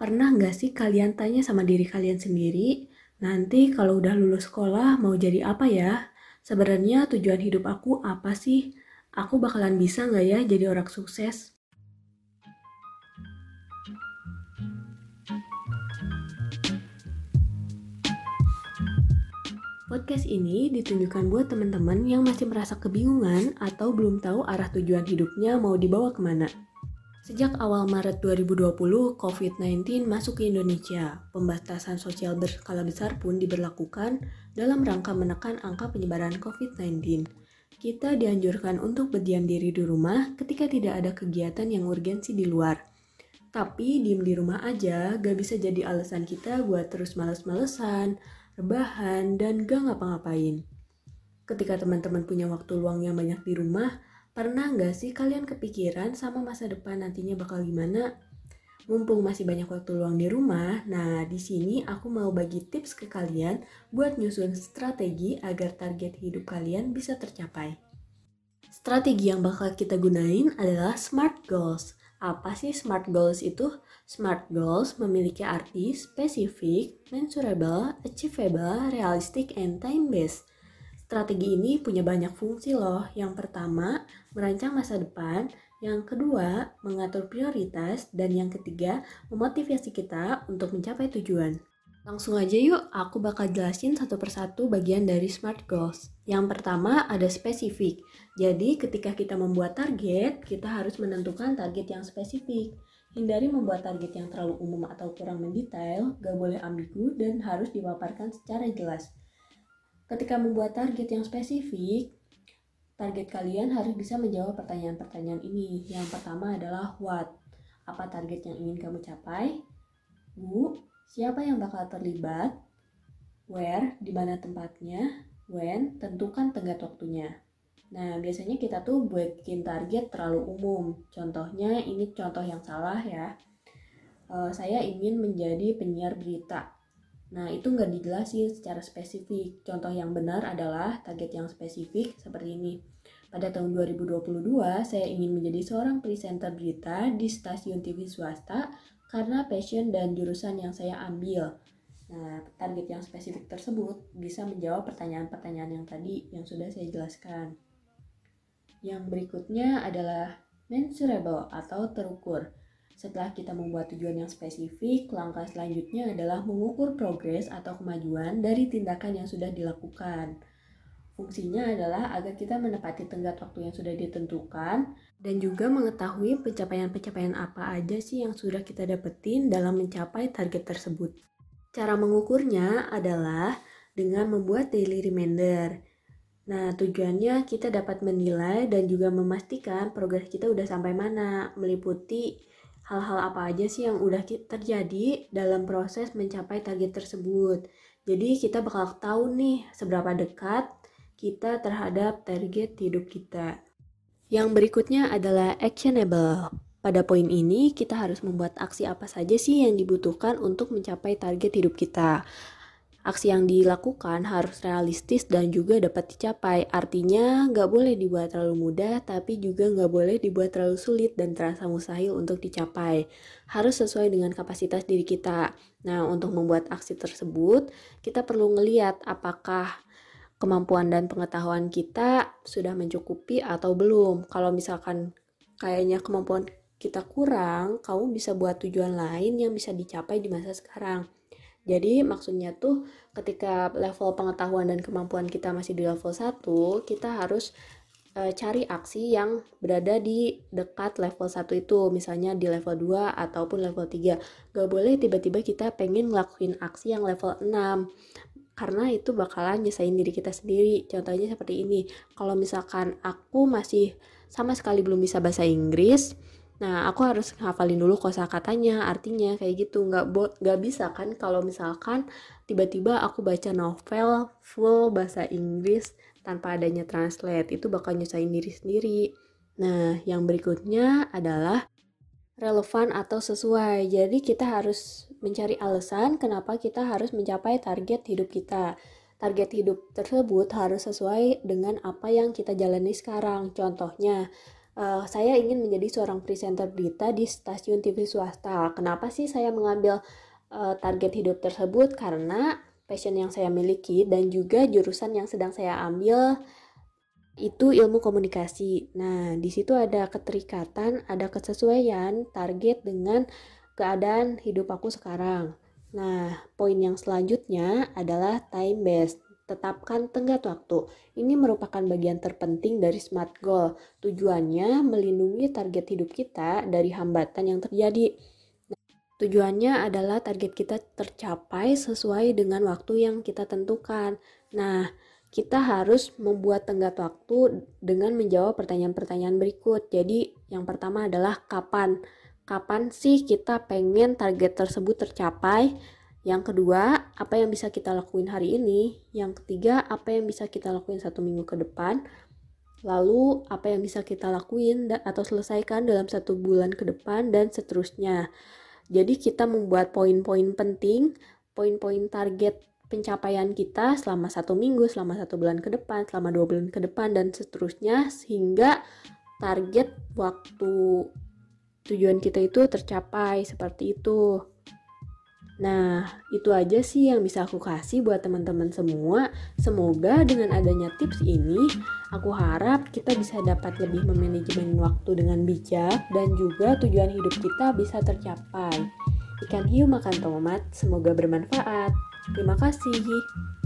Pernah nggak sih kalian tanya sama diri kalian sendiri, nanti kalau udah lulus sekolah mau jadi apa ya? Sebenarnya tujuan hidup aku apa sih? Aku bakalan bisa nggak ya jadi orang sukses? Podcast ini ditunjukkan buat teman-teman yang masih merasa kebingungan atau belum tahu arah tujuan hidupnya mau dibawa ke mana. Sejak awal Maret 2020, COVID-19 masuk ke Indonesia. Pembatasan sosial berskala besar pun diberlakukan dalam rangka menekan angka penyebaran COVID-19. Kita dianjurkan untuk berdiam diri di rumah ketika tidak ada kegiatan yang urgensi di luar. Tapi diem di rumah aja gak bisa jadi alasan kita buat terus males-malesan, rebahan, dan gak ngapa-ngapain. Ketika teman-teman punya waktu luang yang banyak di rumah, Pernah nggak sih kalian kepikiran sama masa depan nantinya bakal gimana? Mumpung masih banyak waktu luang di rumah, nah di sini aku mau bagi tips ke kalian buat nyusun strategi agar target hidup kalian bisa tercapai. Strategi yang bakal kita gunain adalah SMART Goals. Apa sih SMART Goals itu? SMART Goals memiliki arti spesifik, mensurable, achievable, realistic, and time-based. Strategi ini punya banyak fungsi loh. Yang pertama, merancang masa depan. Yang kedua, mengatur prioritas. Dan yang ketiga, memotivasi kita untuk mencapai tujuan. Langsung aja yuk, aku bakal jelasin satu persatu bagian dari SMART Goals. Yang pertama ada spesifik. Jadi ketika kita membuat target, kita harus menentukan target yang spesifik. Hindari membuat target yang terlalu umum atau kurang mendetail, gak boleh ambigu, dan harus dipaparkan secara jelas. Ketika membuat target yang spesifik, target kalian harus bisa menjawab pertanyaan-pertanyaan ini. Yang pertama adalah what? Apa target yang ingin kamu capai? Who? Siapa yang bakal terlibat? Where? Di mana tempatnya? When? Tentukan tenggat waktunya. Nah, biasanya kita tuh bikin target terlalu umum. Contohnya, ini contoh yang salah ya. Uh, saya ingin menjadi penyiar berita Nah, itu nggak dijelasin secara spesifik. Contoh yang benar adalah target yang spesifik seperti ini. Pada tahun 2022, saya ingin menjadi seorang presenter berita di stasiun TV swasta karena passion dan jurusan yang saya ambil. Nah, target yang spesifik tersebut bisa menjawab pertanyaan-pertanyaan yang tadi yang sudah saya jelaskan. Yang berikutnya adalah mensurable atau terukur. Setelah kita membuat tujuan yang spesifik, langkah selanjutnya adalah mengukur progres atau kemajuan dari tindakan yang sudah dilakukan. Fungsinya adalah agar kita menepati tenggat waktu yang sudah ditentukan dan juga mengetahui pencapaian-pencapaian apa aja sih yang sudah kita dapetin dalam mencapai target tersebut. Cara mengukurnya adalah dengan membuat daily reminder. Nah, tujuannya kita dapat menilai dan juga memastikan progres kita udah sampai mana, meliputi hal-hal apa aja sih yang udah terjadi dalam proses mencapai target tersebut. Jadi kita bakal tahu nih seberapa dekat kita terhadap target hidup kita. Yang berikutnya adalah actionable. Pada poin ini, kita harus membuat aksi apa saja sih yang dibutuhkan untuk mencapai target hidup kita. Aksi yang dilakukan harus realistis dan juga dapat dicapai. Artinya nggak boleh dibuat terlalu mudah, tapi juga nggak boleh dibuat terlalu sulit dan terasa mustahil untuk dicapai. Harus sesuai dengan kapasitas diri kita. Nah, untuk membuat aksi tersebut, kita perlu ngeliat apakah kemampuan dan pengetahuan kita sudah mencukupi atau belum. Kalau misalkan kayaknya kemampuan kita kurang, kamu bisa buat tujuan lain yang bisa dicapai di masa sekarang. Jadi maksudnya tuh ketika level pengetahuan dan kemampuan kita masih di level 1, kita harus e, cari aksi yang berada di dekat level 1 itu, misalnya di level 2 ataupun level 3. Gak boleh tiba-tiba kita pengen ngelakuin aksi yang level 6 karena itu bakalan nyesain diri kita sendiri. Contohnya seperti ini. Kalau misalkan aku masih sama sekali belum bisa bahasa Inggris, Nah, aku harus ngafalin dulu kosakatanya, artinya kayak gitu. Nggak, nggak bisa kan kalau misalkan tiba-tiba aku baca novel full bahasa Inggris tanpa adanya translate. Itu bakal nyusahin diri sendiri. Nah, yang berikutnya adalah relevan atau sesuai. Jadi kita harus mencari alasan kenapa kita harus mencapai target hidup kita. Target hidup tersebut harus sesuai dengan apa yang kita jalani sekarang. Contohnya, uh, saya ingin menjadi seorang presenter berita di stasiun TV swasta. Kenapa sih saya mengambil uh, target hidup tersebut? Karena passion yang saya miliki dan juga jurusan yang sedang saya ambil itu ilmu komunikasi. Nah, di situ ada keterikatan, ada kesesuaian target dengan keadaan hidup aku sekarang. Nah, poin yang selanjutnya adalah time based. Tetapkan tenggat waktu. Ini merupakan bagian terpenting dari SMART Goal. Tujuannya melindungi target hidup kita dari hambatan yang terjadi. tujuannya adalah target kita tercapai sesuai dengan waktu yang kita tentukan. Nah, kita harus membuat tenggat waktu dengan menjawab pertanyaan-pertanyaan berikut. Jadi, yang pertama adalah kapan? Kapan sih kita pengen target tersebut tercapai? Yang kedua, apa yang bisa kita lakuin hari ini? Yang ketiga, apa yang bisa kita lakuin satu minggu ke depan? Lalu, apa yang bisa kita lakuin atau selesaikan dalam satu bulan ke depan dan seterusnya. Jadi kita membuat poin-poin penting, poin-poin target pencapaian kita selama satu minggu, selama satu bulan ke depan, selama dua bulan ke depan, dan seterusnya sehingga target waktu tujuan kita itu tercapai seperti itu. Nah, itu aja sih yang bisa aku kasih buat teman-teman semua. Semoga dengan adanya tips ini, aku harap kita bisa dapat lebih memanajemen waktu dengan bijak dan juga tujuan hidup kita bisa tercapai. Ikan hiu makan tomat, semoga bermanfaat. Terima kasih.